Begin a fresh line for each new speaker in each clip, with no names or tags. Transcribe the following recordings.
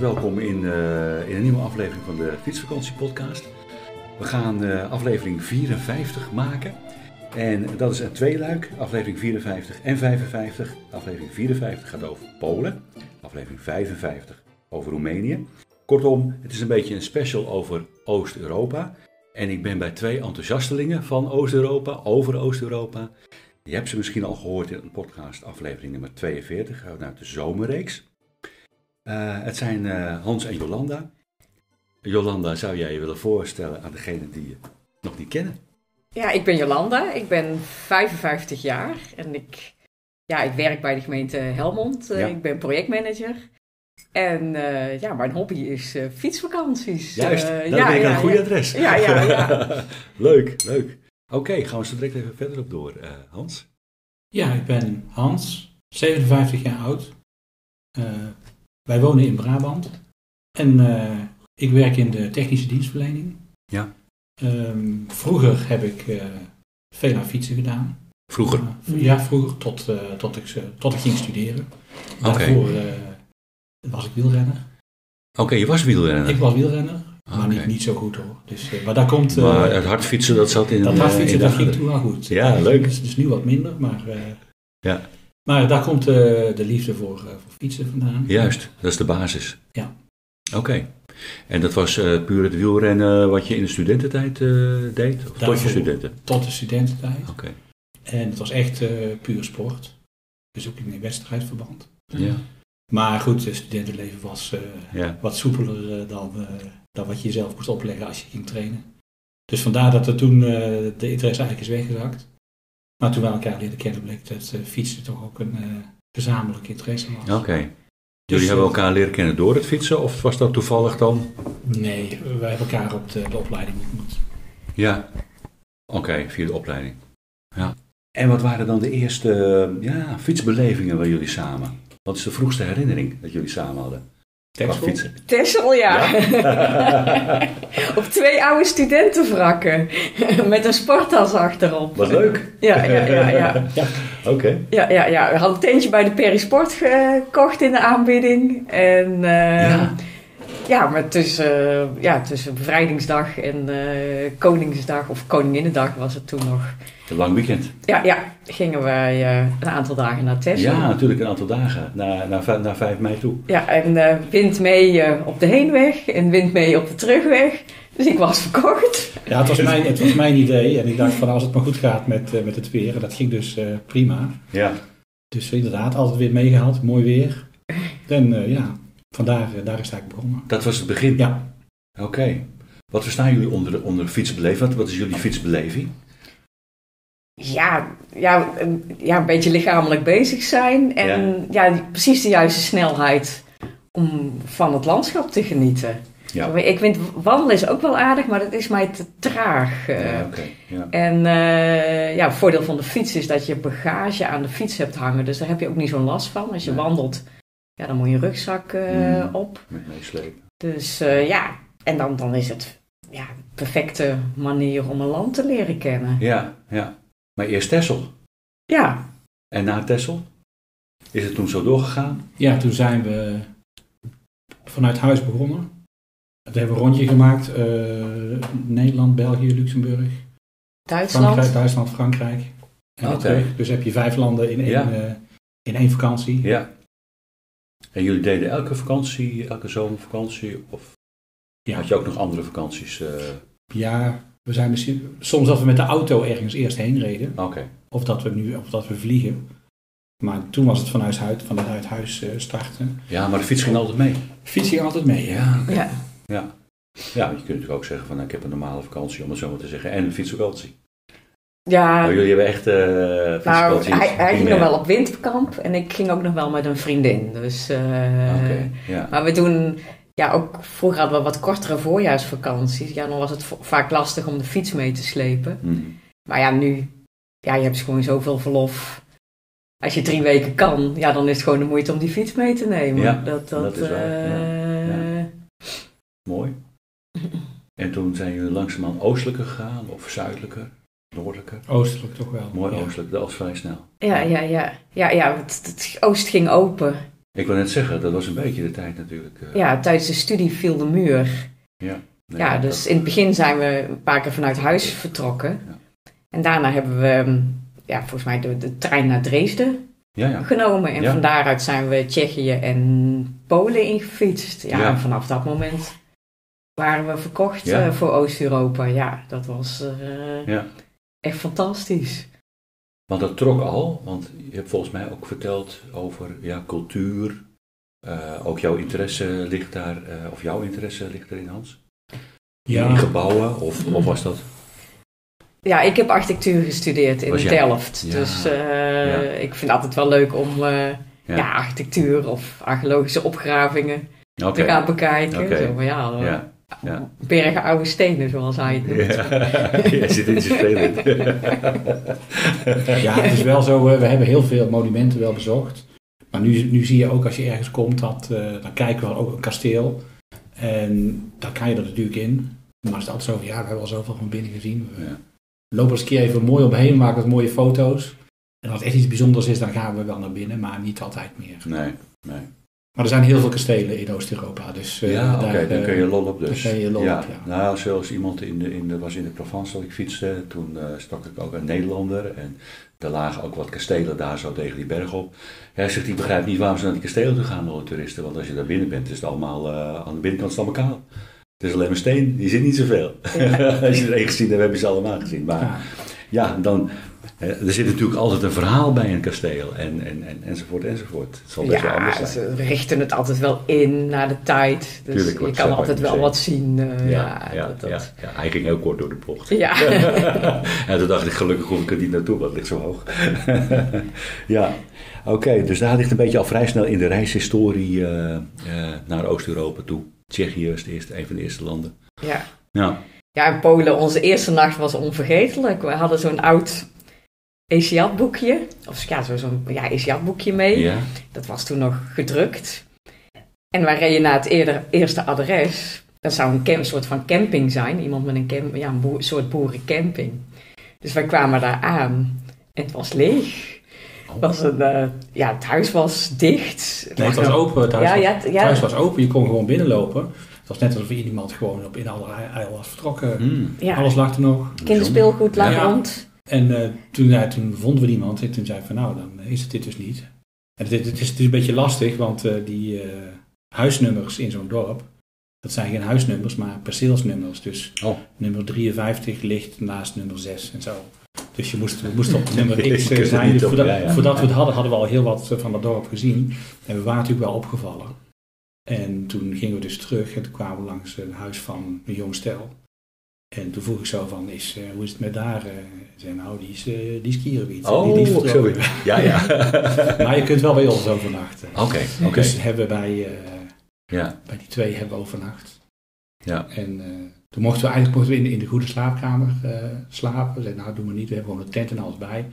welkom in, eh, in een nieuwe aflevering van de Fietsvakantie Podcast. We gaan eh, aflevering 54 maken. En dat is een tweeluik, aflevering 54 en 55. Aflevering 54 gaat over Polen, aflevering 55 over Roemenië. Kortom, het is een beetje een special over Oost-Europa. En ik ben bij twee enthousiastelingen van Oost-Europa, over Oost-Europa. Je hebt ze misschien al gehoord in een podcast, aflevering nummer 42, uit de zomerreeks. Uh, het zijn uh, Hans en Jolanda. Jolanda, zou jij je willen voorstellen aan degenen die je nog niet kennen?
Ja, ik ben Jolanda. Ik ben 55 jaar en ik, ja, ik werk bij de gemeente Helmond. Uh,
Ja.
Ik ben projectmanager. En ja, mijn hobby is fietsvakanties.
Juist,
Eh,
daar
ja,
ben ik
ja,
een goede
ja.
adres.
Ja, ja, ja.
leuk, leuk. Oké, gaan we zo direct even verder op door. Eh, Hans?
Ja, ik ben Hans, 57 jaar oud. Wij wonen in Brabant. En eh, ik werk in de technische dienstverlening.
Ja.
Ehm, vroeger heb ik eh, veel aan fietsen gedaan.
Vroeger?
Eh, ja, vroeger, tot, tot, ik, tot ik ging studeren. Daarvoor was ik wielrenner.
Oké, je was wielrenner.
Ik was wielrenner, maar niet, niet zo goed hoor. Dus, maar daar komt...
Maar het hardfietsen, dat zat in
dat hardfietsen,
in
dat ging toen wel goed.
Ja, leuk.
Dus, dus nu wat minder, maar...
Ja.
Maar daar komt eh, de liefde voor, eh, voor fietsen vandaan.
Juist, dat is de basis.
Ja.
Oké. En dat was eh, puur het wielrennen wat je in de studententijd deed? Of tot je studenten?
Tot de studententijd.
Oké.
En het was echt puur sport. Dus ook in wedstrijdverband.
Ja.
Maar goed, het studentenleven was
Ja.
wat soepeler dan, dan wat je jezelf moest opleggen als je ging trainen. Dus vandaar dat er toen de interesse eigenlijk is weggezakt. Maar toen we elkaar leren kennen bleek dat eh, fietsen toch ook een eh, gezamenlijk interesse was.
Oké. Jullie
Dus,
hebben elkaar leren kennen door het fietsen of was dat toevallig dan?
Nee, wij hebben elkaar op de, de opleiding ontmoet.
Ja. Oké, via de opleiding. Ja. En wat waren dan de eerste ja, fietsbelevingen bij jullie samen? Wat is de vroegste herinnering dat jullie samen hadden?
Texel?
Texel, ja. Op twee oude studentenwrakken. Met een sporttas achterop.
Wat leuk.
Ja, ja, ja, ja.
Oké.
Ja, ja, ja. We hadden een tentje bij de Perisport gekocht in de aanbieding. En eh,
Ja.
ja. maar tussen, eh, ja, tussen bevrijdingsdag en eh, Koningsdag of Koninginnedag was het toen nog.
Een lang weekend.
Ja, ja gingen wij eh, een aantal dagen naar Texel.
Ja, natuurlijk een aantal dagen. Naar, naar, vijf- naar 5 mei toe.
Ja, en eh, wind mee eh, op de heenweg en wind mee op de terugweg. Dus ik was verkocht.
Ja, het was, mijn, het was mijn idee. En ik dacht van als het maar goed gaat met, eh, met het weer. En dat ging dus eh, prima.
Ja.
Dus inderdaad, altijd weer meegehaald. Mooi weer. En eh, ja, vandaar daar is het eigenlijk begonnen.
Dat was het begin.
Ja,
Oké. Wat verstaan jullie onder, onder fietsbeleving? Wat, wat is jullie fietsbeleving?
Ja, ja, een, ja, een beetje lichamelijk bezig zijn. En ja. precies de juiste snelheid om van het landschap te genieten.
Ja.
Ik vind wandelen is ook wel aardig, maar dat is mij te traag. eh.
Ja, oké. Ja.
En eh, ja, het voordeel van de fiets is dat je bagage aan de fiets hebt hangen. Dus daar heb je ook niet zo'n last van. Als je
Nee.
wandelt, ja, dan moet je rugzak eh,
Mm.
op.
Met meeslepen.
Dus eh, ja, en dan, dan is het ja, de perfecte manier om een land te leren kennen.
Ja, ja. Maar eerst Tessel.
Ja,
En na Tessel? Is het toen zo doorgegaan?
ja toen zijn we vanuit huis begonnen. We hebben een rondje gemaakt. eh, Nederland, België, Luxemburg.
Duitsland.
Frankrijk, Duitsland, Frankrijk. En terug. Dus heb je vijf landen in één,
Ja.
eh, in één vakantie.
Ja. En jullie deden elke vakantie, elke zomervakantie? Of
Ja.
had je ook nog andere vakanties? eh?
Ja, we zijn misschien, soms dat we met de auto ergens eerst heen reden.
Oké.
Of dat we nu of dat we vliegen. Maar toen was het vanuit huis, vanuit huis eh, starten.
Ja, maar de fiets ging altijd mee.
Fiets ging altijd mee.
Ja.
Ja.
ja. Ja, je kunt natuurlijk ook zeggen van nou, ik heb een normale vakantie, om het zo maar te zeggen, en een fietsvakantie.
Ja,
jullie hebben echt eh
nou,
fietsvakanties.
hij, hij ging nog wel op winterkamp en ik ging ook nog wel met een vriendin. Dus, eh,
Oké, ja.
Maar we doen, ja, ook vroeger hadden we wat kortere voorjaarsvakanties. Ja, dan was het vaak lastig om de fiets mee te slepen.
Hm.
Maar ja, nu, ja, je hebt gewoon zoveel verlof. Als je drie weken kan, ja, dan is het gewoon de moeite om die fiets mee te nemen.
Ja,
dat, dat,
dat is waar, ja,
eh,
ja. Mooi. En toen zijn jullie langzaamaan oostelijker gegaan, of zuidelijker, noordelijker?
Oostelijk toch wel.
Mooi
Ja.
oostelijk, dat was vrij snel.
Ja, ja, ja. Ja, ja het, het oost ging open.
Ik wil net zeggen, dat was een beetje de tijd natuurlijk. eh,
Ja, tijdens de studie viel de muur.
nee,
Ja,
dat-
dus in het begin zijn we een paar keer vanuit huis vertrokken.
Ja.
En daarna hebben we, mm, ja, volgens mij de, de trein naar Dresden
Ja, ja.
genomen. En
Ja.
van daaruit zijn we Tsjechië en Polen ingefietst. Ja,
Ja.
en vanaf dat moment waren we verkocht
Ja.
eh, voor Oost-Europa. Ja, dat was eh,
Ja.
echt fantastisch.
Want dat trok al, want je hebt volgens mij ook verteld over ja, cultuur. Eh, ook jouw interesse ligt daar, eh, of jouw interesse ligt erin, Hans? In
Ja,
gebouwen, of, of was dat?
Ja, ik heb architectuur gestudeerd in Delft.
Ja.
Dus eh,
Ja.
ik vind het altijd wel leuk om eh,
Ja.
ja. architectuur of archeologische opgravingen te gaan bekijken.
Oké.
Zo van, ja,
Ja.
bergen oude stenen, zoals hij het noemt.
Ja, je zit in zijn spelen.
ja, het is wel zo, we hebben heel veel monumenten wel bezocht. Maar nu, nu zie je ook als je ergens komt, dat, eh, dan kijken we ook een kasteel. En dan kan je er natuurlijk in. Maar het is altijd zo van, ja, we hebben al zoveel van binnen gezien. We
Ja.
lopen eens een keer even mooi omheen, maken wat mooie foto's. En als het echt iets bijzonders is, dan gaan we wel naar binnen, maar niet altijd meer.
Nee, nee.
Maar er zijn heel veel kastelen in Oost-Europa, dus eh,
Ja, oké,
daar,
dan
eh,
kun je lol op dus.
je lol
ja.
op, ja.
Nou, zoals iemand in de, in de, was in de Provence dat ik fietste, toen eh stak ik ook een Nederlander en er lagen ook wat kastelen daar zo tegen die berg op. Hij zegt, ik begrijp niet waarom ze naar die kastelen toe gaan, alle toeristen, want als je daar binnen bent, is het allemaal, aan de binnenkant is het allemaal kaal. Het is alleen maar steen, die zit niet zoveel. als je er één gezien hebt, heb je ze allemaal gezien. Maar
Ja.
ja, dan, er zit natuurlijk altijd een verhaal bij een kasteel en, en, en, enzovoort enzovoort. Het zal best wel
Ja,
anders zijn.
ze richten het altijd wel in naar de tijd. Dus
Tuurlijk,
je kan altijd wel wat zien. eh,
Ja,
ja,
ja,
dat,
ja,
dat-
ja, hij ging heel kort door de bocht.
ja.
en toen dacht ik, gelukkig hoef ik er niet naartoe, want het ligt zo hoog. ja, oké, dus daar ligt een beetje al vrij snel in de reishistorie eh, eh, naar Oost-Europa toe. Tsjechië is de eerste, een van de eerste landen.
ja.
Ja,
Ja, in Polen, onze eerste nacht was onvergetelijk. We hadden zo'n oud Esiat-boekje. Of ja, zo- zo'n ja, Esiat-boekje mee.
ja.
Dat was toen nog gedrukt. En wij reden naar het eerder, eerste adres. Dat zou een camp, soort van camping zijn. Iemand met een, camp, ja, een boer- soort boerencamping. Dus wij kwamen daar aan. En het was leeg. Het, was een, eh, ja, het huis was dicht.
Nee, het was open. Het huis,
Ja,
was,
ja, het- ja.
huis was open, je kon gewoon binnenlopen. Het was net alsof iemand gewoon op in alle was vertrokken.
Hmm.
Ja,
Alles lag er nog.
kinderspeelgoed lag rond.
En eh, toen, ja, toen vonden we iemand en toen zei ik van nou, dan is het dit dus niet. En het, het, is, het is een beetje lastig, want eh, die eh, huisnummers in zo'n dorp, dat zijn geen huisnummers, maar perceelsnummers. Dus
Oh.
nummer 53 ligt naast nummer 6 en zo. Dus je moest, we moesten op nummer X zijn. Dus voordat,
ja, ja.
voordat we het hadden, hadden we al heel wat van het dorp gezien. En we waren natuurlijk wel opgevallen. En toen gingen we dus terug en toen kwamen we langs een huis van een jong stel. En toen vroeg ik zo van, is, eh, hoe is het met daar? zei, nou, die is, eh die is.
Oh,
die,
sorry. Ja, ja.
Maar je kunt wel bij ons overnachten.
Oké, oké.
Dus hebben eh,
Ja,
bij die twee hebben we overnacht.
ja.
En toen mochten we eigenlijk mochten we in, de- in de goede slaapkamer slapen. We zeiden, nou doen we niet, we hebben gewoon een tent en alles bij.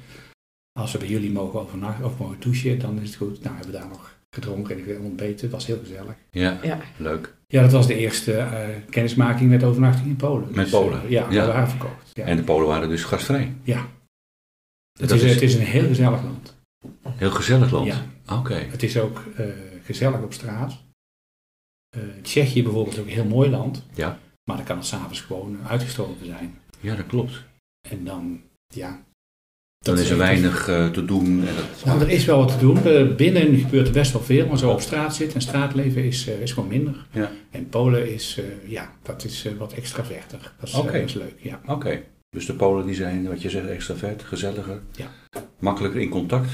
Als we bij jullie mogen overnachten of mogen douchen, dan is het goed. Nou, hebben we daar nog gedronken en ontbeten. Het was heel gezellig.
Ja,
Ja.
leuk.
Ja, dat was de eerste eh, kennismaking met overnachting in Polen.
Met
Dus,
Polen?
eh, ja,
Ja.
we waren verkocht. Ja.
En de Polen waren dus gastvrij.
ja. Het, is,
is-
het is een heel gezellig land.
Heel gezellig land.
Ja.
Oké.
Het is ook eh, gezellig op straat. Eh, Tsjechië bijvoorbeeld is ook een heel mooi land.
Ja.
Maar dan kan het s'avonds gewoon uitgestorven zijn.
Ja, dat klopt.
En dan, ja.
Dan is er weinig eh, te doen. En dat,
Nou, er is wel wat te doen. Eh, binnen gebeurt er best wel veel, maar zo op straat zitten en straatleven is, eh, is gewoon minder.
Ja.
En Polen is, eh, ja, dat is eh, wat extraverter. Dat is, eh,
Oké.
dat is leuk, ja.
Oké. Dus de Polen die zijn, wat je zegt, extravert, gezelliger.
Ja.
Makkelijker in contact.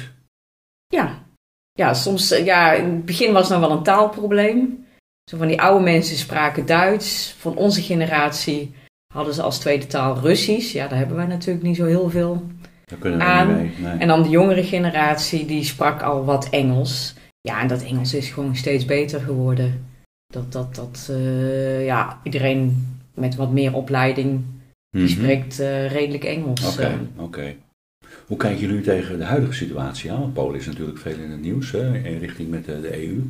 Ja. Ja, soms, ja, in het begin was het nog wel een taalprobleem. Zo van die oude mensen spraken Duits. Van onze generatie hadden ze als tweede taal Russisch. Ja, daar hebben wij natuurlijk niet zo heel veel.
Daar kunnen we
Aan.
niet mee. Nee.
En dan de jongere generatie, die sprak al wat Engels. Ja, en dat Engels is gewoon steeds beter geworden. Dat, dat, dat eh, ja, iedereen met wat meer opleiding, die
Mhm.
spreekt eh, redelijk Engels.
Oké,
eh.
oké. Hoe kijken jullie tegen de huidige situatie aan? Want Polen is natuurlijk veel in het nieuws, hè, in richting met de, de EU.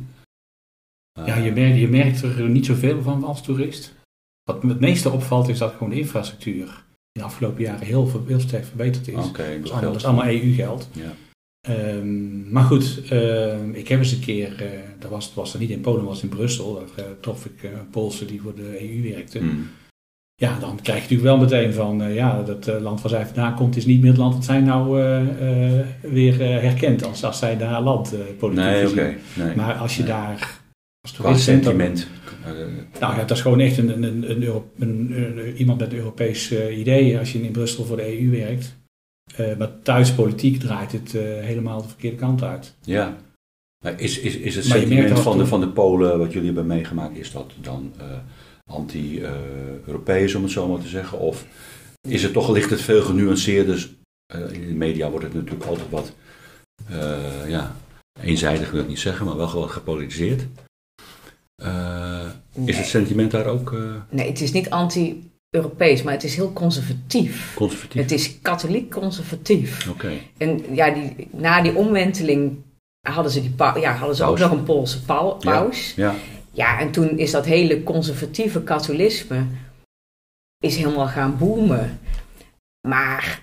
Eh,
Ja, je merkt, je merkt er niet zoveel van als toerist. Wat me het meeste opvalt is dat gewoon de infrastructuur in de afgelopen jaren heel, veel- heel sterk verbeterd is.
Oké,
dat, is allemaal, dat is
geldt.
allemaal EU-geld.
Ja.
Ehm, maar goed, ehm, ik heb eens een keer, eh, dat was, het was er niet in Polen, dat was in Brussel. Daar eh, trof ik eh, een Poolse die voor de EU werkte.
Hmm.
Ja, dan krijg je natuurlijk wel meteen van, eh, ja, dat eh, land waar zij vandaan komt is niet meer het land dat zij nou eh, eh, weer eh, herkent als, als zij daar land eh, politiek
Nee, oké. Nee.
Maar als je
Nee.
daar als toerist
sentiment. Eh,
nou ja, dat is gewoon echt een, een, een, een, iemand met een Europees eh, idee als je in Brussel voor de EU werkt. Eh, maar thuis politiek draait het helemaal de verkeerde kant uit.
ja. Maar is, is, is het sentiment van de, van de Polen, wat jullie hebben meegemaakt, is dat dan anti-Europees, om het zo maar te zeggen? Of is het toch, ligt het veel genuanceerder? Eh, in de media wordt het natuurlijk altijd wat, ja, eenzijdig wil ik niet zeggen, maar wel gewoon gepolitiseerd. Is het sentiment daar ook eh,
Nee, het is niet anti-Europees, maar het is heel conservatief.
conservatief?
Het is katholiek conservatief.
Oké,
En ja, die, na die omwenteling hadden ze, die ja, hadden ze ook nog een Poolse pau- paus.
ja.
Ja, en toen is dat hele conservatieve katholicisme is helemaal gaan boomen. Maar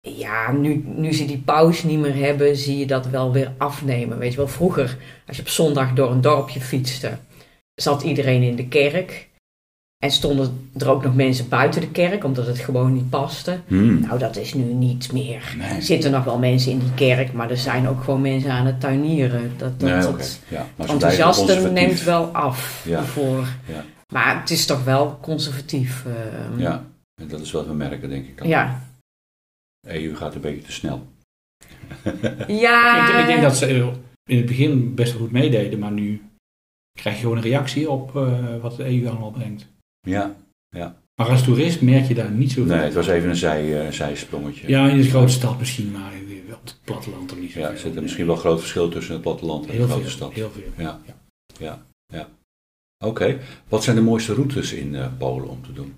ja, nu, nu ze die paus niet meer hebben, zie je dat wel weer afnemen. Weet je wel, vroeger, als je op zondag door een dorpje fietste, zat iedereen in de kerk. En stonden er ook nog mensen buiten de kerk, omdat het gewoon niet paste.
Hmm.
Nou, dat is nu niet meer.
Nee.
Er zitten nog wel mensen in die kerk, maar er zijn ook gewoon mensen aan het tuinieren. Dat, dat,
Nee,
dat.
Ja,
enthousiaste neemt wel af
Ja.
ervoor.
Ja.
Maar het is toch wel conservatief. eh,
Ja, en dat is wat we merken, denk ik.
ja.
EU gaat een beetje te snel.
Ja,
Ik, ik denk dat ze in het begin best wel goed meededen, maar nu krijg je gewoon een reactie op eh, wat de EU allemaal brengt.
Ja,
Maar als toerist merk je daar niet zoveel
nee, het was even een zij, eh, zijsprongetje.
Ja, in de grote stad misschien, maar op het platteland toch niet
Ja,
zoveel.
er zit er misschien wel een groot verschil tussen het platteland en
heel
de
veel,
grote stad.
Heel veel.
Ja. Ja, ja. Oké, wat zijn de mooiste routes in eh, Polen om te doen?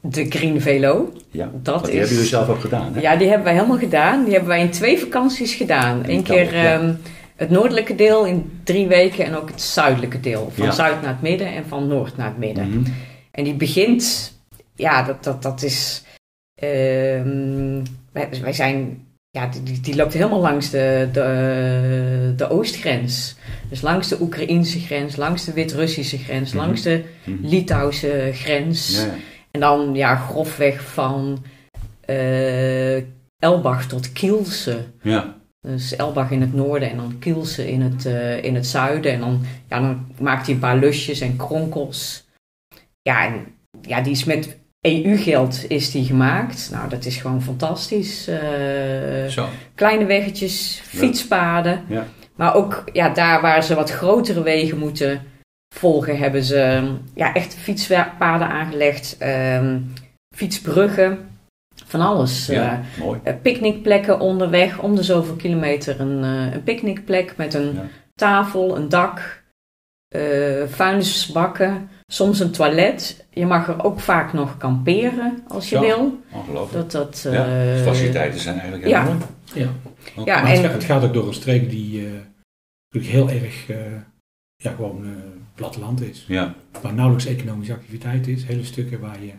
de Green Velo.
Ja,
Dat
die
is-
hebben jullie zelf ook gedaan, hè?
Ja, die hebben wij helemaal gedaan. Die hebben wij in twee vakanties gedaan. Eén keer
ja.
ehm, het noordelijke deel in drie weken en ook het zuidelijke deel. Van
Ja.
zuid naar het midden en van noord naar het midden.
Mhm.
En die begint, ja, dat, dat, dat is. ehm, wij, wij zijn. Ja, die, die, loopt helemaal langs de, de, de oostgrens. Dus langs de Oekraïnse grens, langs de Wit-Russische grens,
Mhm.
langs de
Mhm.
Litouwse grens.
Ja, ja.
En dan ja, grofweg van eh, Elbach tot Kielce.
ja,
Dus Elbach in het noorden en dan Kielce in het, eh, in het zuiden. En dan, ja, dan maakt hij een paar lusjes en kronkels. Ja, en ja, die is met EU-geld is die gemaakt. Nou, dat is gewoon fantastisch. Eh, kleine weggetjes, fietspaden.
Ja.
Maar ook ja, daar waar ze wat grotere wegen moeten volgen, hebben ze ja, echt fietspaden aangelegd. ehm, fietsbruggen, van alles.
Ja,
Eh,
mooi.
eh, picknickplekken onderweg, om de zoveel kilometer een, eh, een picknickplek met een
Ja.
tafel, een dak, eh vuilnisbakken, soms een toilet. Je mag er ook vaak nog kamperen als je wil.
Ongelooflijk.
Dat, dat,
ja,
eh,
faciliteiten zijn eigenlijk
ja.
heel mooi.
Ja.
Oké.
Ja,
het,
en-
gaat, het gaat ook door een streek die eh, natuurlijk heel erg eh, ja, gewoon eh, platteland is.
Ja,
Waar nauwelijks economische activiteit is. Hele stukken waar je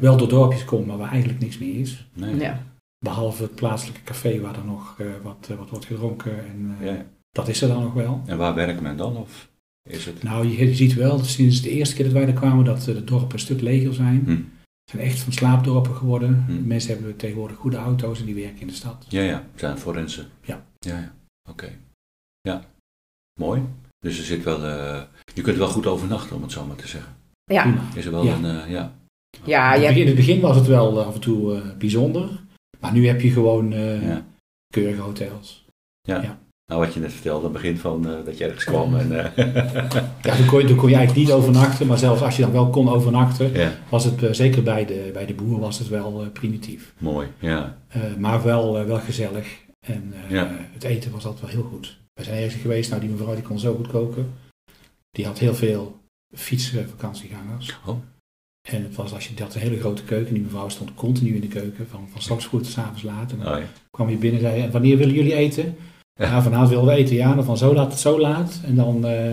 wel door dorpjes komt, maar waar eigenlijk niks meer is.
Nee.
ja.
Behalve het plaatselijke café waar er nog eh, wat, eh, wat wordt gedronken. En eh,
Ja.
dat is er dan nog wel.
En waar werkt men dan? Of is het...
Nou, je, je ziet wel sinds de eerste keer dat wij er kwamen dat de dorpen een stuk leger zijn.
Hm.
Het zijn echt van slaapdorpen geworden.
Hm.
Mensen hebben tegenwoordig goede auto's en die werken in de stad.
Ja, ja, het zijn forensen.
Ja.
Ja, ja. Oké. Ja, mooi. Dus er zit wel, eh, je kunt er wel goed overnachten, om het zo maar te zeggen.
Ja.
Prima.
Is er wel
Ja.
een, eh, ja.
Ja,
in, het begin, in het begin was het wel eh, af en toe eh, bijzonder. Maar nu heb je gewoon eh
Ja.
keurige hotels.
Nou, wat je net vertelde, aan het begin van eh, dat je ergens kwam. En, eh,
Ja, toen kon, je, toen kon je eigenlijk niet overnachten, maar zelfs als je dan wel kon overnachten,
ja,
was het zeker bij de, bij de boer was het wel eh, primitief.
mooi. Ja,
Eh, maar wel, wel gezellig. En eh,
Ja.
het eten was altijd wel heel goed. We zijn ergens geweest, nou die mevrouw die kon zo goed koken. Die had heel veel fietsvakantiegangers.
Oh.
En het was als je dat een hele grote keuken, die mevrouw stond continu in de keuken, van, van 's ochtends vroeg tot 's avonds laat. En dan
oh, ja.
kwam je binnen en zei, "En wanneer willen jullie eten?
Ja.
Ja, vanavond willen we eten, ja. Dan van zo laat tot zo laat. En dan eh,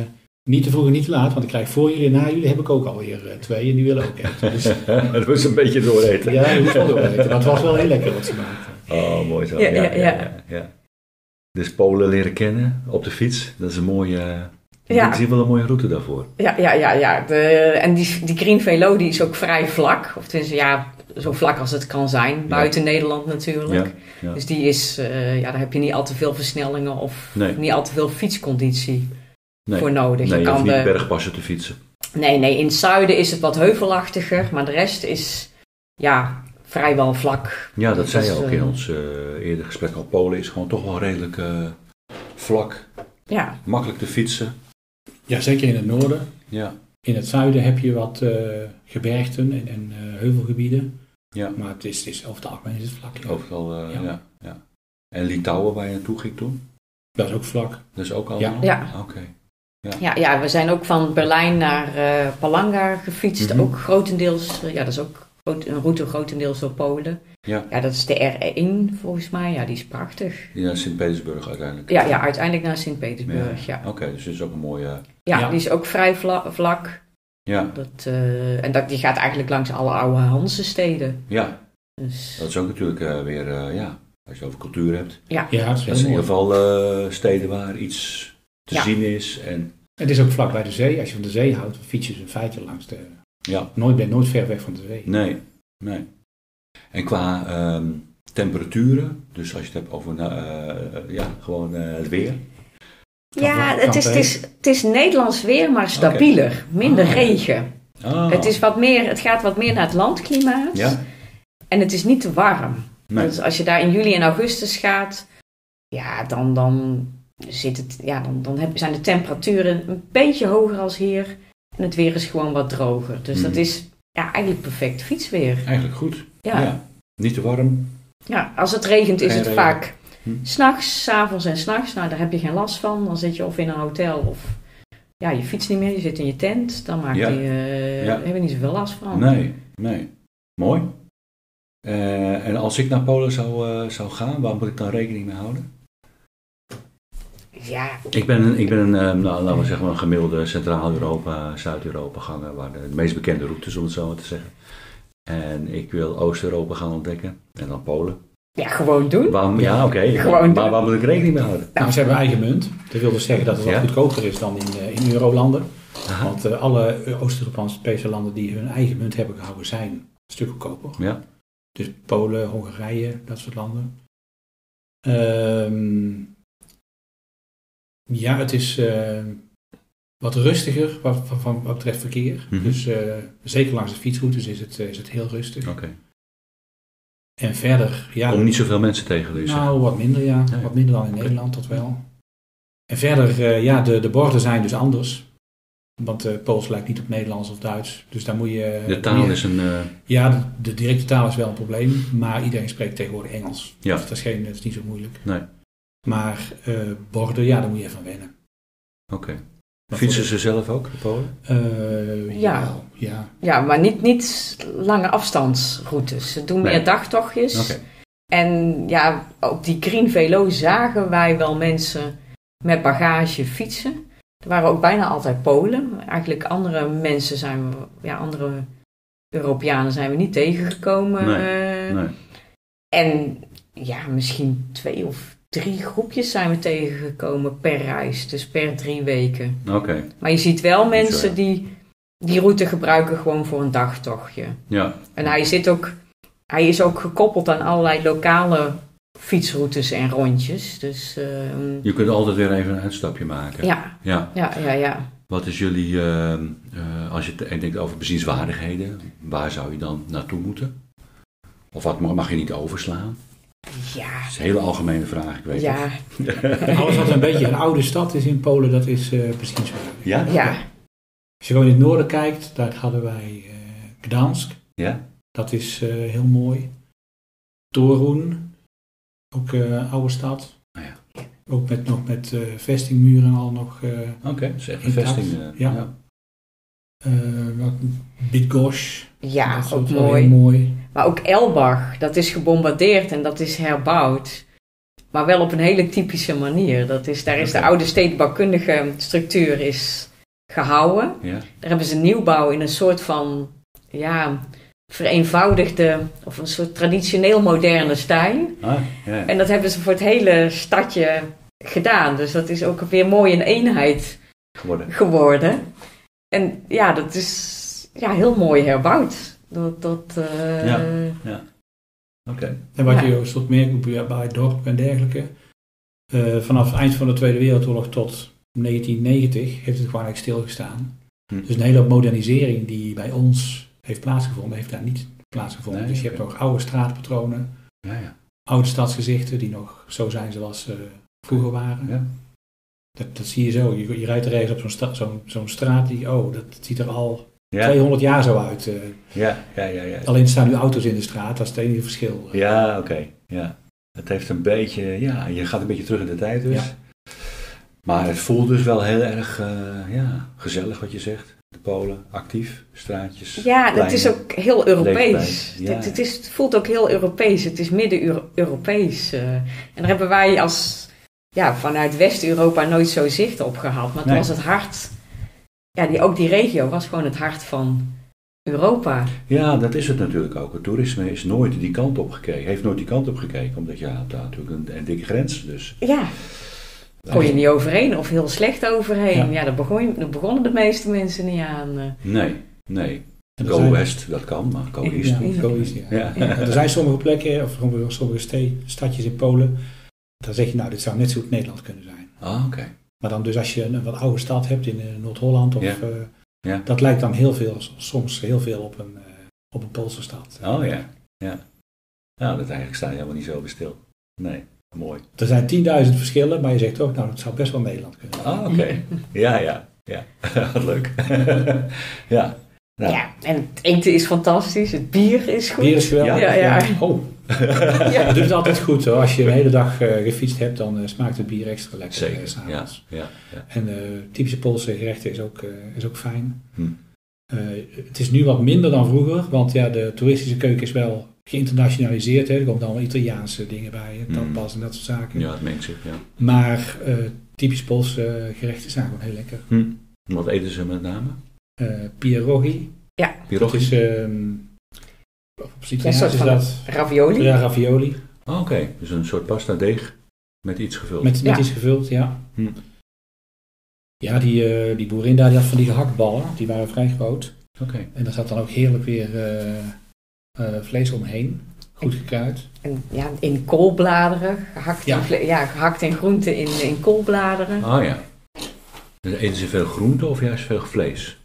niet te vroeg en niet te laat, want ik krijg voor jullie en na jullie heb ik ook alweer eh, twee en die willen ook eten. Dus
dat was een beetje dooreten.
ja, je moet wel door eten. Dat was wel heel lekker wat ze maakten.
Oh, mooi zo.
Ja,
Ja,
ja,
ja,
ja.
ja, ja. Dus Polen leren kennen op de fiets, dat is een mooie...
Ja.
Ik zie wel een mooie route daarvoor.
Ja, ja, ja, ja. De, en die, die Green Velo die is ook vrij vlak. Of tenminste, ja, zo vlak als het kan zijn. Buiten Nederland natuurlijk.
Ja, ja.
Dus die is, eh, ja, daar heb je niet al te veel versnellingen of
Nee.
niet al te veel fietsconditie
Nee,
voor nodig.
nee, je
kan
niet
de-
bergpassen te fietsen.
nee, nee, in het zuiden is het wat heuvelachtiger, maar de rest is ja, vrijwel vlak.
Ja, dat zei je
Dus,
ook
eh,
in ons eh eerder gesprek al. Polen is gewoon toch wel redelijk eh, vlak,
Ja,
makkelijk te fietsen.
Ja, zeker in het noorden.
Ja,
In het zuiden heb je wat eh, gebergten en, en eh, heuvelgebieden.
ja.
Maar het is, het is, over het algemeen is het vlak. ja.
overal. eh, ja.
Ja.
Ja, En Litouwen, waar je naartoe ging toen?
Dat is ook vlak.
Dat is ook allemaal?
Ja.
Oké.
ja, ja, we zijn ook van Berlijn naar eh Palanga gefietst.
Mhm.
Ook grotendeels, ja, dat is ook groot- een route grotendeels door Polen.
Ja.
ja, dat is de R1 volgens mij. Ja, die is prachtig.
Ja, Sint-Petersburg uiteindelijk.
Ja, ja uiteindelijk naar Sint-Petersburg. Ja.
Oké, dus dit is ook een mooie...
Ja,
Ja.
die is ook vrij vla- vlak.
Ja,
Dat, eh, en dat, die gaat eigenlijk langs alle oude Hanse-steden.
ja.
Dus,
dat is ook natuurlijk eh, weer, eh, ja, als je over cultuur hebt.
ja.
Ja, is
Dat is in ieder geval eh, steden waar iets te
Ja.
zien is. En
Het is ook vlak bij de zee. Als je van de zee houdt, fiets je dus in feite langs de...
ja,
Nooit, ben nooit ver weg van de zee.
nee, nee. En qua ehm, temperaturen, dus als je het hebt over nou, eh, ja, gewoon eh, het weer.
Ja, het is, het, is, het is Nederlands weer, maar stabieler. Minder
Ah.
regen.
Ah,
Het, is wat meer, het gaat wat meer naar het landklimaat.
Ja,
En het is niet te warm.
nee.
Dus als je daar in juli en augustus gaat, ja, dan, dan, zit het, ja, dan, dan heb, zijn de temperaturen een beetje hoger als hier. En het weer is gewoon wat droger. Dus dat
Mhm.
is ja, eigenlijk perfect fietsweer.
Eigenlijk goed.
Ja,
Ja.
ja.
Niet te warm.
als het regent is
Geen
het
regen.
vaak
Hm.
s'nachts, s'avonds en s'nachts. Nou, daar heb je geen last van. Dan zit je of in een hotel of ja, je fietst niet meer. Je zit in je tent. Dan maak
Ja.
je, eh,
Ja.
heb je niet zoveel last van.
Nee, nee. Mooi. Eh, en als ik naar Polen zou, eh, zou gaan, waar moet ik dan rekening mee houden?
Ja,
Ik ben een, ik ben een nou, laten we zeggen, een gemiddelde Centraal-Europa, Zuid-Europa ganger, waar de, de meest bekende routes, om het zo maar te zeggen. En ik wil Oost-Europa gaan ontdekken en dan Polen.
ja gewoon doen.
Waarom, ja, oké.
Gewoon
maar waar moet ik rekening mee houden?
Nou, ze hebben eigen munt. Dat wil dus zeggen dat het wat
Ja.
goedkoper is dan in, eh, in eurolanden.
Aha.
Want eh, alle Oost-Europese landen die hun eigen munt hebben gehouden zijn een stuk goedkoper.
Ja,
Dus Polen, Hongarije, dat soort landen. Ehm, ja, het is eh, wat rustiger wat, wat, wat betreft verkeer.
Mhm.
Dus eh, zeker langs de fietsroutes is het, eh, is het heel rustig.
oké.
En verder, ja,
Om niet zoveel mensen tegen te zeggen.
nou wat minder ja.
Ja.
Wat minder dan in. Nederland, dat wel. En verder, eh, ja, de, de borden zijn dus anders. Want eh Pools lijkt niet op Nederlands of Duits. Dus daar moet je...
de taal
je-
is een...
Ja, de, de directe taal is wel een probleem, maar iedereen spreekt tegenwoordig Engels.
Ja.
Dus dat is, geen, dat is niet zo moeilijk.
Nee.
Maar borden, ja, daar moet je even aan wennen.
Oké.
Maar
Fietsen ze zelf ook, de Polen?
Eh,
Ja.
ja. ja.
Maar niet, niet lange afstandsroutes. Ze doen
Nee.
meer dagtochtjes.
Oké.
En ja, op die Green Velo zagen wij wel mensen met bagage fietsen. Er waren ook bijna altijd Polen. Eigenlijk andere mensen zijn we, ja, andere Europeanen zijn we niet tegengekomen.
Nee,
Eh,
Nee.
En ja, misschien twee of drie groepjes zijn we tegengekomen per reis. Dus per drie weken.
Oké,
Maar je ziet wel mensen die die route gebruiken gewoon voor een dagtochtje.
ja.
En hij, zit ook, hij is ook gekoppeld aan allerlei lokale fietsroutes en rondjes. Dus ehm,
Je kunt altijd weer even een uitstapje maken.
ja,
Ja.
ja, ja, ja.
Wat is jullie, ehm, eh, als je het denkt over bezienswaardigheden, waar zou je dan naartoe moeten? Of wat mag je niet overslaan?
Ja,
Dat is een hele algemene vraag, ik weet
ja,
het.
Alles wat een beetje een oude stad is in Polen, dat is uh, bezienswaardig.
Ja?
ja.
Als je gewoon in het noorden kijkt, daar hadden wij eh, Gdansk.
Ja?
Dat is eh, heel mooi. Torun, ook eh oude stad.
Ah, ja.
Ook met, nog met eh, vestingmuren al nog. eh
Oké, dat is echt een vesting. eh,
ja. eh,
ja
dat is
ook
wel
mooi.
heel mooi.
Maar ook Elbach, dat is gebombardeerd en dat is herbouwd. Maar wel op een hele typische manier. Dat is, daar is de oude stedenbouwkundige structuur is gehouden.
Ja?
Daar hebben ze nieuwbouw in een soort van ja, vereenvoudigde of een soort traditioneel moderne stijl.
Ah, ja.
En dat hebben ze voor het hele stadje gedaan. Dus dat is ook weer mooi een eenheid
Geworden.
geworden. En ja, dat is ja, heel mooi herbouwd. Dat, dat, eh,
Ja. Oké.
En wat
Ja.
je ook tot merkt bij- dorp en dergelijke. eh, vanaf het eind van de Tweede Wereldoorlog tot 1990 heeft het gewoon eigenlijk stilgestaan.
Hm.
Dus een hele hoop modernisering die bij ons heeft plaatsgevonden, heeft daar niet plaatsgevonden.
Nee,
dus je hebt nog oude straatpatronen,
Ja, ja.
oude stadsgezichten die nog zo zijn zoals ze vroeger waren.
Ja.
Dat, dat zie je zo. Je, je rijdt er ergens op zo'n sta- zo'n zo'n straat die, oh, dat ziet er al
Ja.
200 jaar zo uit. eh.
Ja, ja, ja, ja.
alleen staan nu auto's in de straat, dat is het enige verschil.
Ja, oké. Ja. Het heeft een beetje, ja, je gaat een beetje terug in de tijd dus.
Ja.
Maar het voelt dus wel heel erg, eh, ja, gezellig wat je zegt. De Polen, actief, straatjes.
Ja, het is ook heel Europees.
ja.
Het, het, is, het voelt ook heel Europees. Het is midden-Europees. eh. en daar hebben wij als, ja, vanuit West-Europa nooit zo zicht op gehad. Maar het
Nee.
was het hart, ja, die, ook die regio was gewoon het hart van Europa.
Ja, dat is het natuurlijk ook. Het toerisme is nooit die kant op gekeken, heeft nooit die kant op gekeken, omdat je had daar natuurlijk een, een dikke grens. Dus
Ja, kon je niet overheen of heel slecht overheen.
Ja.
Ja, daar, begon, daar begonnen de meeste mensen niet aan. eh.
nee, nee. Go
zijn-
West, dat kan, maar Go East
Ja,
niet.
Go East, ja.
Ja.
Er zijn sommige plekken, of sommige, sommige stadjes in Polen, daar zeg je nou, dit zou net zo goed Nederland kunnen zijn.
Ah, oké.
Maar dan dus als je een wat oude stad hebt in eh, Noord-Holland, of,
Ja.
eh,
Ja.
dat lijkt dan heel veel, soms heel veel op een, eh, op een Poolse stad.
Oh ja, ja. Nou, dat eigenlijk sta je helemaal niet zo bij stil. Nee, mooi.
Er zijn 10.000 verschillen, maar je zegt toch, nou, het zou best wel Nederland kunnen.
Ah, oké. Ja, ja, ja. Wat leuk. ja.
Ja, en het eten is fantastisch. Het bier is goed.
Bier is geweldig.
Ja, ja.
Oh,
Ja.
het doet het altijd goed hoor. Als je een hele dag eh, gefietst hebt, dan eh, smaakt het bier extra lekker eh,
Zeker, ja.
s'avonds.
ja, ja.
En eh, typische Poolse gerechten is ook, eh, is ook fijn.
Hm.
Eh, het is nu wat minder dan vroeger, want ja, de toeristische keuken is wel geïnternationaliseerd. Hè. Er komen allemaal Italiaanse dingen bij,
Hm.
tapas en dat soort zaken.
Ja, het mengt zich, ja.
Maar eh, typisch Poolse gerechten zijn gewoon heel lekker.
Hm. Wat eten ze met name?
Eh pierogi. Dat
Pierogi?
is, ehm op het
Ja,
Italiaans
soort
is
van
dat
Ravioli.
ja, ravioli.
Oh, Oké, dus een soort pasta deeg met iets gevuld.
Met, met
Ja.
iets gevuld, ja.
Hm.
Ja, die, eh, die boerin daar die had van die gehaktballen. Die waren vrij groot.
Oké.
En daar zat dan ook heerlijk weer eh, eh, vlees omheen. Goed gekruid.
En, ja, in koolbladeren. Gehakt,
Ja.
in, vle- ja, gehakt in groenten in, in koolbladeren.
Ah ja. Dus eten ze veel groente of juist veel vlees?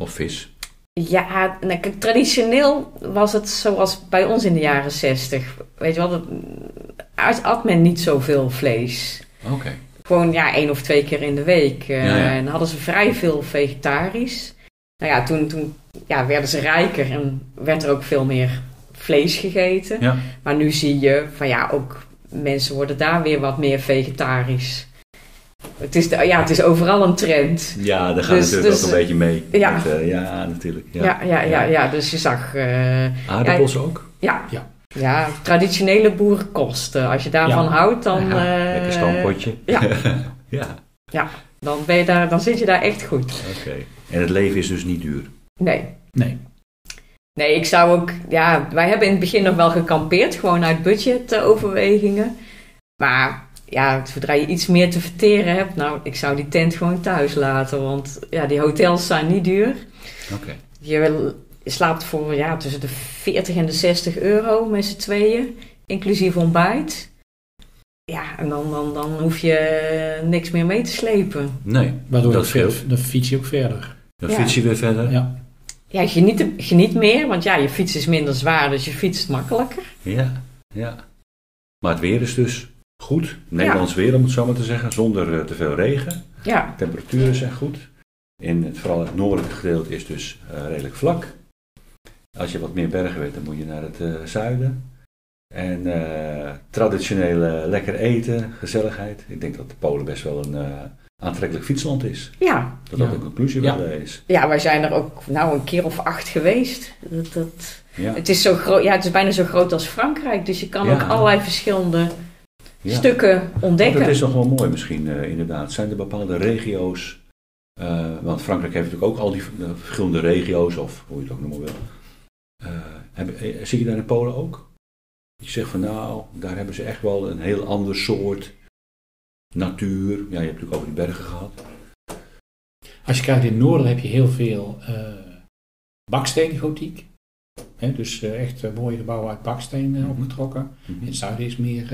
Of vis?
Ja, nou, kijk, traditioneel was het zoals bij ons in de jaren zestig. Weet je wel, dat, at men niet zoveel vlees.
Oké.
Gewoon ja, één of twee keer in de week. Eh,
Ja, ja.
En dan hadden ze vrij veel vegetarisch. Nou ja, toen, toen ja, werden ze rijker en werd er ook veel meer vlees gegeten.
Ja.
Maar nu zie je van ja, ook mensen worden daar weer wat meer vegetarisch. Het is, de- ja, het is overal een trend.
Ja, daar gaat
Dus-
natuurlijk
dus,
ook een beetje mee.
ja.
Met, eh, ja, natuurlijk. Ja.
Ja, ja, ja, ja, dus je zag eh,
Aardappels ook?
ja,
Ja.
ja. traditionele boerenkost. Eh, Als je daarvan
Ja.
houdt, dan,
Ja,
eh,
Lekker stampotje.
ja.
ja,
dan, ben je daar, dan zit je daar echt goed.
oké. En het leven is dus niet duur.
Nee.
Nee.
Nee, ik zou ook, ja, wij hebben in het begin nog wel gekampeerd, gewoon uit budgetoverwegingen. Maar ja, zodra je iets meer te verteren hebt, nou, ik zou die tent gewoon thuis laten, want ja, die hotels zijn niet duur.
Oké.
Je, slaapt voor ja, tussen de 40 en de 60 euro met z'n tweeën, inclusief ontbijt. Ja, en dan, dan, dan hoef je niks meer mee te slepen.
Nee,
Waardoor
dat scheelt.
dan fiets je ook verder.
Dan
Ja.
fiets je weer verder.
Ja.
Ja, geniet, geniet meer, want ja, je fiets is minder zwaar, dus je fietst makkelijker.
Ja, ja. Maar het weer is dus goed. Nederlands weer, om het zo maar te zeggen. Zonder eh, te veel regen.
Ja,
Temperaturen zijn goed. In het, vooral het noordelijke gedeelte is dus eh, redelijk vlak. Als je wat meer bergen weet, dan moet je naar het eh, zuiden. En eh, traditionele lekker eten, gezelligheid. Ik denk dat de Polen best wel een eh, aantrekkelijk fietsland is.
ja.
Dat dat
Ja.
een conclusie
Ja.
wel is.
Ja, wij zijn er ook nou een keer of acht geweest. Dat, dat,
Ja.
het, is zo groot, ja, het is bijna zo groot als Frankrijk. Dus je kan
Ja.
ook allerlei verschillende
Ja.
stukken ontdekken.
Dat is nog wel mooi misschien, eh, inderdaad. Zijn er bepaalde regio's, eh, want Frankrijk heeft natuurlijk ook al die eh, verschillende regio's, of hoe je het ook noemen wil. Eh, heb- eh, zie je daar in Polen ook? Dat je zegt van nou, daar hebben ze echt wel een heel ander soort natuur. Ja, je hebt natuurlijk over die bergen gehad.
Als je kijkt in het noorden heb je heel veel eh baksteengotiek. Hè, dus echt mooie gebouwen uit baksteen
Mhm.
opgetrokken. In het zuiden is meer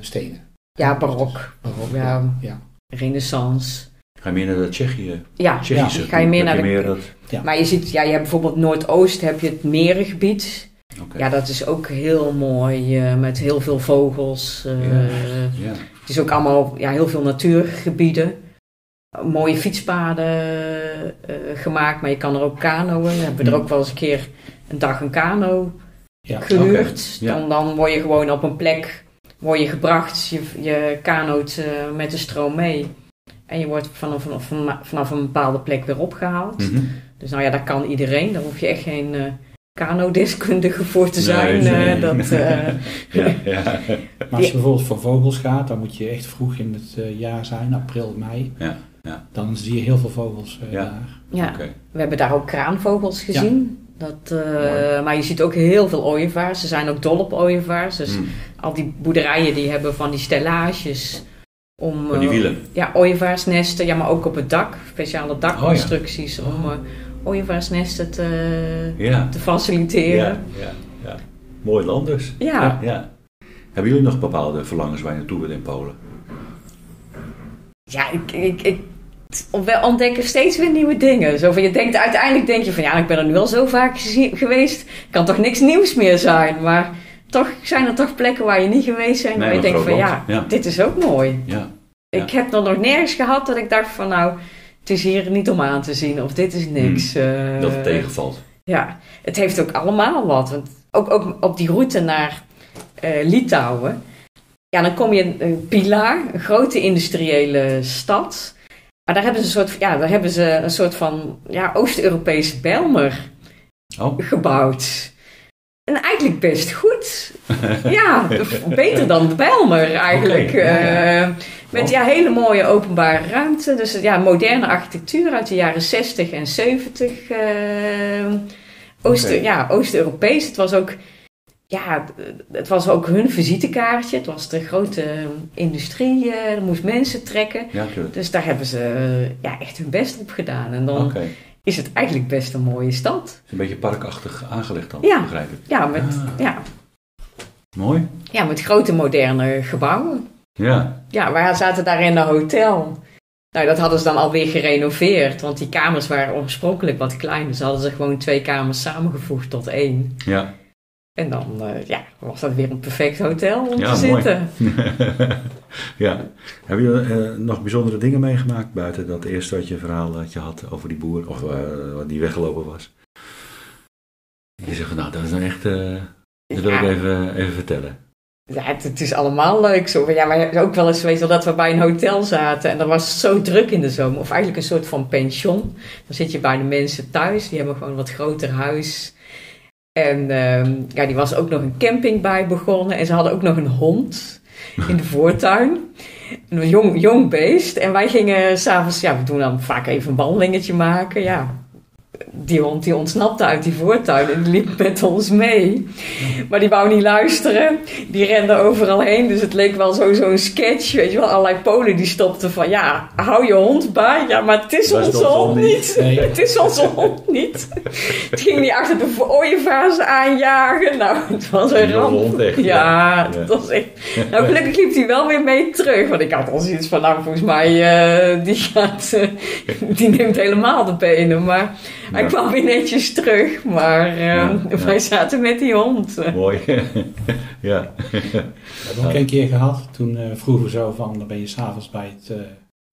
stenen.
Ja, barok,
Waarop,
Ja.
ja.
renaissance.
Ga je meer naar de Tsjechië,
Ja,
Tsjechische?
ga je meer naar
je
de...
meer dat,
Maar je ziet, ja, je hebt bijvoorbeeld Noordoost heb je het merengebied.
oké.
Ja, dat is ook heel mooi, eh, met heel veel vogels. eh,
Ja. Ja.
Het is ook allemaal ja, heel veel natuurgebieden. Mooie fietspaden eh, gemaakt, maar je kan er ook kanoën. We hebben er ook wel eens een keer een dag een kano
Ja.
gehuurd.
Ja.
dan, dan word je gewoon op een plek word je gebracht. Je, je kanoot eh, met de stroom mee. En je wordt vanaf, vanaf, vanaf een bepaalde plek weer opgehaald.
Mhm.
Dus nou ja, dat kan iedereen. Daar hoef je echt geen eh kano-deskundige voor te zijn.
nee.
eh, dat, eh,
ja, ja.
Maar als je bijvoorbeeld voor vogels gaat, dan moet je echt vroeg in het eh, jaar zijn, april, mei.
Ja, ja.
Dan zie je heel veel vogels eh,
Ja.
daar.
ja.
Oké.
We hebben daar ook kraanvogels gezien. Dat, eh, maar je ziet ook heel veel ooievaars. Ze zijn ook dol op ooievaars. Dus
Hm.
al die boerderijen die hebben van die stellages. Om,
Van die
eh,
wielen.
ja, ooievaarsnesten. Ja, maar ook op het dak. Speciale dakconstructies
Oh, ja.
om eh, ooievaarsnesten te,
Ja.
te faciliteren.
Ja, ja, ja. Mooi land dus.
Ja.
ja. Hebben jullie nog bepaalde verlangens waar je naartoe wil in Polen?
Ja, ik, ik, ik we ontdekken steeds weer nieuwe dingen. Zo van, je denkt, uiteindelijk denk je van ja, ik ben er nu al zo vaak geweest. Kan toch niks nieuws meer zijn. Maar toch zijn er toch plekken waar je niet geweest bent.
Nee,
waar je denkt van ja, dit is ook mooi.
Ja.
Ik heb er nog nergens gehad dat ik dacht van nou, het is hier niet om aan te zien. Of dit is niks. eh,
Hmm. Dat het tegenvalt.
Ja, het heeft ook allemaal wat. Want ook, ook op die route naar eh, Litouwen. Ja, dan kom je in een Pilar, een grote industriële stad. Maar daar hebben ze een soort, ja, daar hebben ze een soort van ja, Oost-Europese Bijlmer
Oh,
gebouwd. En eigenlijk best goed. ja, beter dan de Bijlmer eigenlijk.
Oké, ja, ja.
Eh, met ja, hele mooie openbare ruimte. Dus ja, moderne architectuur uit de jaren 60 en 70. eh, Oost- ja, Oost-Europees. Het was ook... Ja, het was ook hun visitekaartje. Het was de grote industrie. eh, er moest mensen trekken.
ja.
Dus daar hebben ze eh, ja, echt hun best op gedaan. En dan is het eigenlijk best een mooie stad.
is een beetje parkachtig aangelegd dan,
Ja.
begrijp ik.
Ja, met,
Ah.
ja,
Mooi.
ja, met grote moderne gebouwen.
Ja.
Ja, wij zaten daar in een hotel. Nou, dat hadden ze dan alweer gerenoveerd. Want die kamers waren oorspronkelijk wat klein. Dus hadden ze gewoon twee kamers samengevoegd tot één.
Ja.
En dan eh, ja, was dat weer een perfect hotel om
Ja,
te
mooi.
zitten.
ja. Hebben jullie eh, nog bijzondere dingen meegemaakt buiten dat eerste wat je verhaal dat je had over die boer, of wat die weggelopen was? Je zegt van nou, dat is nou echt, dat wil ik even, even vertellen.
Ja, het, het is allemaal leuk. Zo, ja, hebben ook wel eens geweest dat we bij een hotel zaten. En dan was het zo druk in de zomer. Of eigenlijk een soort van pension. Dan zit je bij de mensen thuis. Die hebben gewoon een wat groter huis. En ehm, ja, die was ook nog een camping bij begonnen. En ze hadden ook nog een hond in de voortuin. Een jong, jong beest. En wij gingen s'avonds, ja, we doen dan vaak even een wandelingetje maken. Ja, die hond die ontsnapte uit die voortuin en liep met ons mee. Maar die wou niet luisteren. Die rende overal heen. Dus het leek wel zo- zo'n sketch. Weet je wel, allerlei Polen die stopten van... Ja, hou je hond bij. Ja, maar het is
Dat
onze hond
hond
niet.
niet.
Nee.
Het is onze hond niet. Het ging niet achter de ooievaars aanjagen. Nou, het was een ramp.
hond echt,
Ja,
ja. Ja.
was echt... Nou, gelukkig liep hij wel weer mee terug. Want ik had al zoiets van... Nou, volgens mij, eh, die gaat... eh, die neemt helemaal de benen. Maar Hij
Ja.
kwam weer netjes terug, maar eh,
Ja, ja.
wij zaten met die hond.
Mooi. ja.
We hebben ook een keer gehad, toen eh, vroegen we zo van, dan ben je s'avonds bij het eh,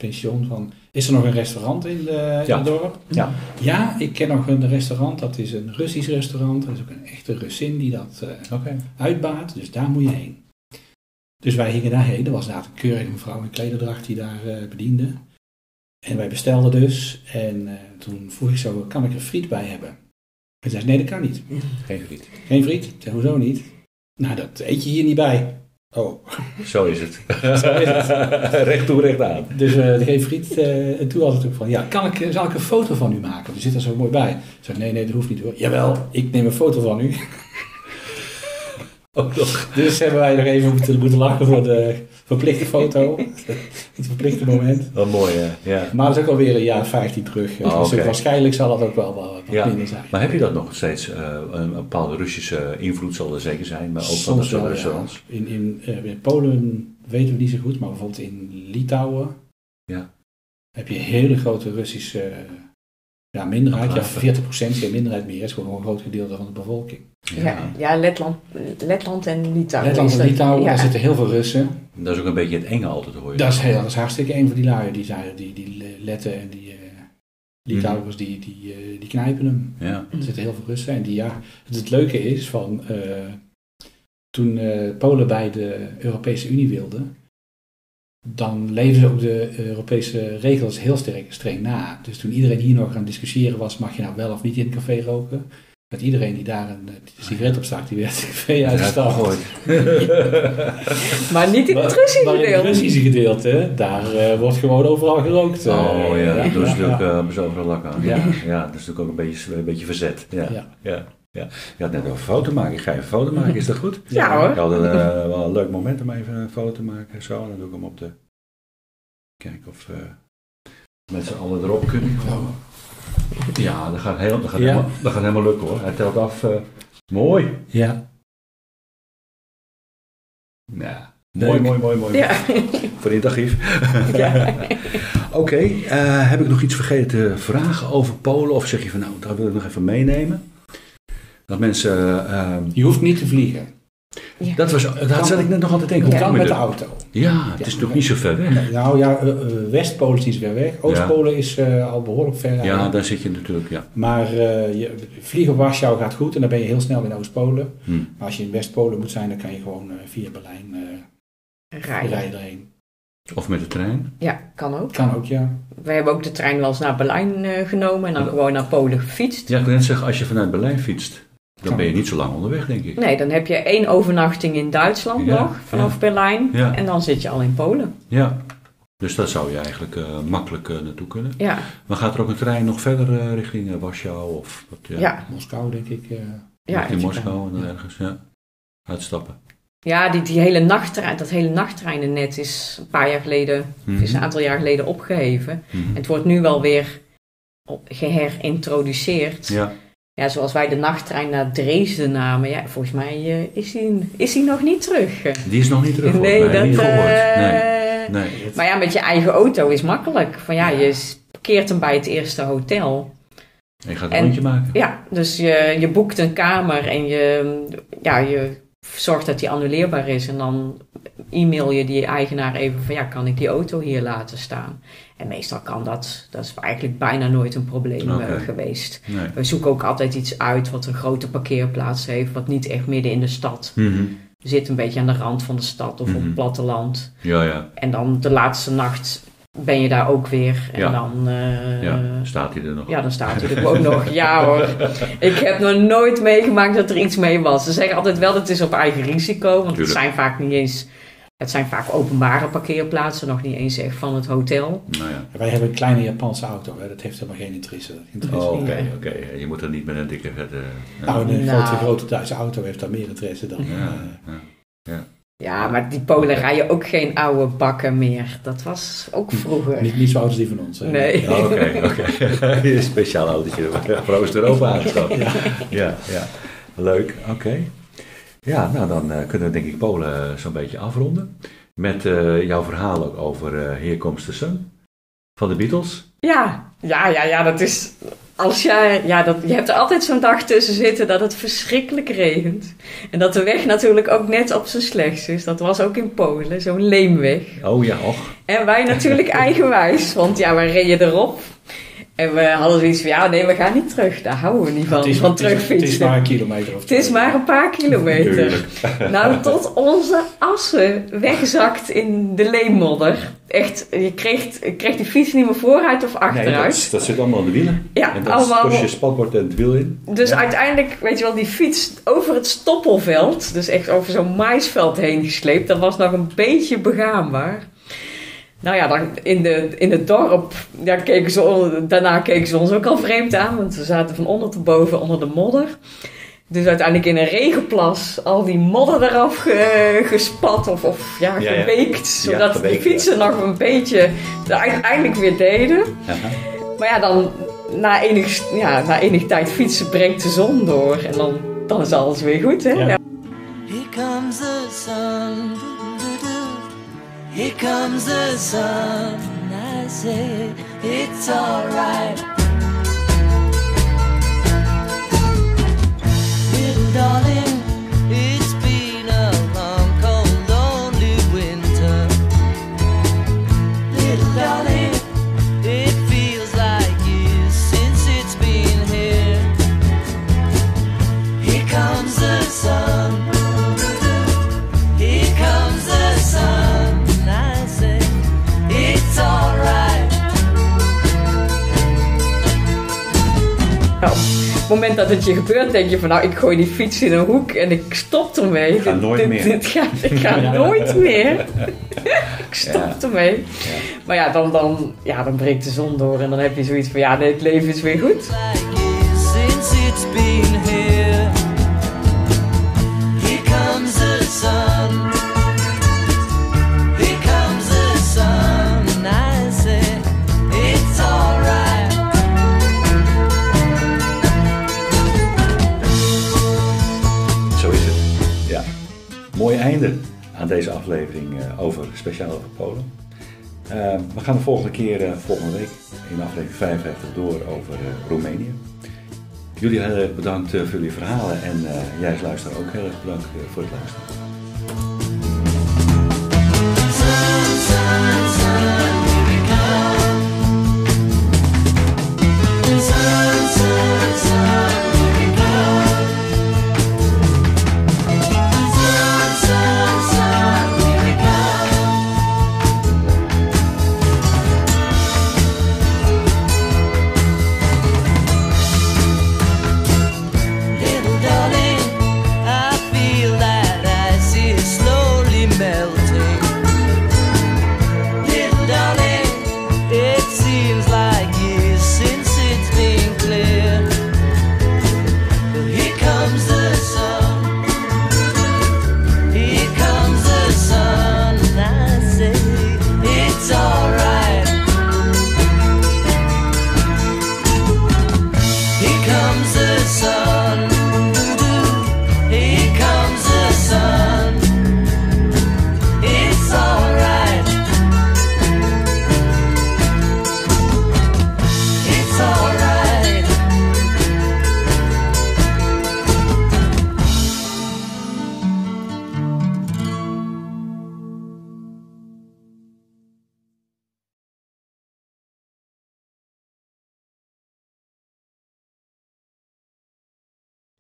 pension van, is er nog een restaurant in, de, in het dorp?
Ja.
Ja, ik ken nog een restaurant, dat is een Russisch restaurant. Dat is ook een echte Russin die dat eh,
Oké.
uitbaat, dus daar moet je heen. Dus wij gingen daarheen, er was inderdaad een keurige mevrouw in klederdracht die daar eh, bediende. En wij bestelden dus, en eh, toen vroeg ik zo, kan ik er friet bij hebben? En zei ze, nee dat kan niet.
Geen friet.
Geen friet? Ik zei, hoezo niet? Nou, dat eet je hier niet bij. Oh,
Zo is het.
Zo is het.
recht toe, recht aan.
Dus eh geen friet. eh, en toen was het ook van, ja, kan ik, zal ik een foto van u maken? Die zit er zo mooi bij. Ik zei, nee, nee, dat hoeft niet hoor. Jawel, ik neem een foto van u.
Ook nog.
Dus hebben wij nog even moeten, moeten lachen voor de verplichte foto. Het verplichte moment.
Wat mooi, hè? Ja.
Maar dat is ook alweer een jaar 15 terug.
Oh,
dus
oké.
waarschijnlijk zal dat ook wel wat,
Ja.
minder zijn.
Maar heb je dat nog steeds? eh, een bepaalde Russische invloed zal er zeker zijn, maar ook van
Soms ja.
restaurants.
In, in, eh, in Polen weten we niet zo goed, maar bijvoorbeeld in Litouwen
Ja.
heb je hele grote Russische ja, minderheid. Ja,
Afhaven.
40% geen minderheid meer. is gewoon een groot gedeelte van de bevolking.
Ja, ja Letland, Letland en Litouwen.
Letland en Litouwen,
ja.
daar zitten heel veel Russen.
Dat is ook een beetje het enge altijd, hoor je.
Dat is, heel, dat is hartstikke een van die lui. Die, zijn, die, die Letten en die eh Litouwers, die, die, eh, die knijpen hem.
Ja.
Er zitten heel veel Russen. En die, ja, het, het leuke is van eh, toen eh, Polen bij de Europese Unie wilden, dan leven ze ook de Europese regels heel sterk, streng na. Dus toen iedereen hier nog aan het discussiëren was, mag je nou wel of niet in een café roken? Dat iedereen die daar een eh, sigaret op stak, die werd het café uitgestapt.
Maar niet in het Russische
maar in het. Russische gedeelte, daar eh, wordt gewoon overal gerookt. eh.
Oh ja, dat doen ze
ja,
natuurlijk uh, lak aan.
Ja.
Ja. ja, dat is natuurlijk ook een beetje, een beetje verzet. Ja, ja.
Ja.
Ja, Je had net over foto maken. Ik ga even een foto maken, is dat goed?
Ja, hoor.
Ik had een, eh, wel een leuk moment om even een foto te maken. Zo, dan doe ik hem op de... Kijken of we met z'n allen erop kunnen komen. Ja, dat gaat, heel, dat, gaat
Ja.
helemaal, dat gaat helemaal lukken hoor. Hij telt af. eh, mooi.
Ja.
Ja.
Leuk.
Mooi, mooi, mooi, mooi.
Ja.
Voor dit archief.
Ja.
Oké, eh, heb ik nog iets vergeten te vragen over Polen? Of zeg je van nou, dat wil ik nog even meenemen? Dat mensen. eh,
Je hoeft niet te vliegen.
Ja.
dat was, dat zat ik net nog altijd denken. Hoe
kan met de auto.
Ja, het is
Ja.
nog niet zo ver weg.
Nou ja, eh, eh, West-Polen is niet zo ver weg. Oost-Polen is eh, al behoorlijk ver.
Ja, daar zit je natuurlijk, ja.
Maar eh, je, vliegen op Warschau gaat goed en dan ben je heel snel in Oost-Polen.
Hm.
Maar als je in West-Polen moet zijn, dan kan je gewoon eh, via Berlijn eh,
Rijden.
rijden erheen.
Of met de trein.
Ja, kan ook.
Kan ook, ja.
We hebben ook de trein wel eens naar Berlijn eh, genomen en dan
Ja.
gewoon naar Polen gefietst.
Ja, ik wil net zeggen, als je vanuit Berlijn fietst, dan ben je niet zo lang onderweg, denk ik.
Nee, dan heb je één overnachting in Duitsland
Ja,
nog, vanaf Berlijn.
Ja.
En dan zit je al in Polen.
Ja. Dus daar zou je eigenlijk eh, makkelijk eh, naartoe kunnen.
Ja,
Maar gaat er ook een trein nog verder eh, richting Warschau? Of, wat, ja,
ja.
Moskou, denk ik. eh.
ja.
je
Moskou en dan ergens, ja. Uitstappen.
Ja, die, die hele nachttrein, dat hele nachttreinennet is een paar jaar geleden,
Mhm.
is een aantal jaar geleden opgeheven.
Mhm.
Het wordt nu wel weer op- geherintroduceerd.
Ja,
Ja, zoals wij de nachttrein naar Dresden namen. Ja, volgens mij eh, is, die, is die nog niet terug.
die is nog niet terug.
nee, dat...
niet gehoord.
eh,
Nee, nee.
Maar ja, met je eigen auto is makkelijk. Van ja, je parkeert hem bij het eerste hotel.
En je gaat een
En-
rondje maken.
Ja, dus je, je boekt een kamer en je, ja, je zorgt dat die annuleerbaar is. En dan e-mail je die eigenaar even van ja, kan ik die auto hier laten staan? En meestal kan dat. Dat is eigenlijk bijna nooit een probleem eh, geweest.
Nee.
We zoeken ook altijd iets uit wat een grote parkeerplaats heeft, wat niet echt midden in de stad
Mhm.
zit. Een beetje aan de rand van de stad of op
Mhm.
het platteland.
Ja, ja.
En dan de laatste nacht ben je daar ook weer. En
Ja.
dan, eh,
ja. Staat hij er nog?
ja, dan staat hij er ook nog. Ja hoor. Ik heb nog nooit meegemaakt dat er iets mee was. Ze zeggen altijd wel dat het is op eigen risico. Want het zijn vaak niet eens... Het zijn vaak openbare parkeerplaatsen. Nog niet eens echt van het hotel.
Nou ja.
Wij hebben een kleine Japanse auto. Hè. Dat heeft helemaal geen interesse. interesse.
Oh, oké,
Ja.
oké. Je moet er niet met een dikke vette... ja.
Nou, een
Nou.
grote, grote Duitse auto heeft daar meer interesse dan.
Ja,
eh,
ja.
Ja, maar die Polen rijden ook geen oude bakken meer. Dat was ook vroeger.
niet, niet zo oud als die van ons. hè.
Nee.
Oh, Oké, oké. een speciaal autootje voor Oost-Europa aangeschaft.
Ja.
Ja, ja. Leuk, oké. Ja, nou dan eh, kunnen we denk ik Polen zo'n beetje afronden. Met eh, jouw verhaal ook over eh Here Comes the Sun van de Beatles.
Ja, ja, ja, ja, dat is... als jij, ja, dat, je hebt er altijd zo'n dag tussen zitten dat het verschrikkelijk regent. En dat de weg natuurlijk ook net op zijn slechtst is. Dat was ook in Polen, zo'n leemweg.
Oh ja, och.
En wij natuurlijk eigenwijs, want ja, we reden erop. En we hadden zoiets van, ja, nee, we gaan niet terug. Daar houden we niet van,
Het is,
van
het is-
terugfietsen.
Het is maar een kilometer of
Het is maar een paar kilometer. Nou, tot onze assen wegzakt in de leemmodder. Echt, je kreeg, je kreeg die fiets niet meer vooruit of
Nee,
achteruit.
dat, dat zit allemaal in de wielen.
Ja,
en dat
allemaal-
kost je spatbord en het wiel in.
Dus
Ja.
uiteindelijk, weet je wel, die fiets over het stoppelveld, dus echt over zo'n maisveld heen gesleept, dat was nog een beetje begaanbaar. Nou ja, dan in, de, in het dorp, ja, keken ze, daarna keken ze ons ook al vreemd aan, want we zaten van onder tot boven onder de modder. Dus uiteindelijk in een regenplas al die modder eraf ge- gespat of, of ja,
Ja, ja.
geweekt, zodat
geweekt,
de fietsen nog een beetje het uiteindelijk weer deden.
Aha.
Maar ja, dan na enig, ja, na enig tijd fietsen breekt de zon door en dan, dan is alles weer goed, hè?
Ja.
Ja.
Here comes the sun. Here comes the sun. I say it's alright. Little darling,
het moment dat het je gebeurt, denk je van nou, ik gooi die fiets in een hoek en ik stop ermee.
Ik ga
Dit-
nooit
dit-
meer.
dit gaat- ik ga
Ja.
nooit meer. ik stop
Ja.
ermee. Maar ja dan, dan, ja, dan breekt de zon door en dan heb je zoiets van ja, nee, het leven is weer goed.
Like
deze aflevering eh, over speciaal over Polen. Eh, we gaan de volgende keer, eh, volgende week, in aflevering 55 door over eh, Roemenië. Jullie heel erg bedankt eh, voor jullie verhalen en eh, jij als luisteraar ook heel erg bedankt eh, voor het luisteren.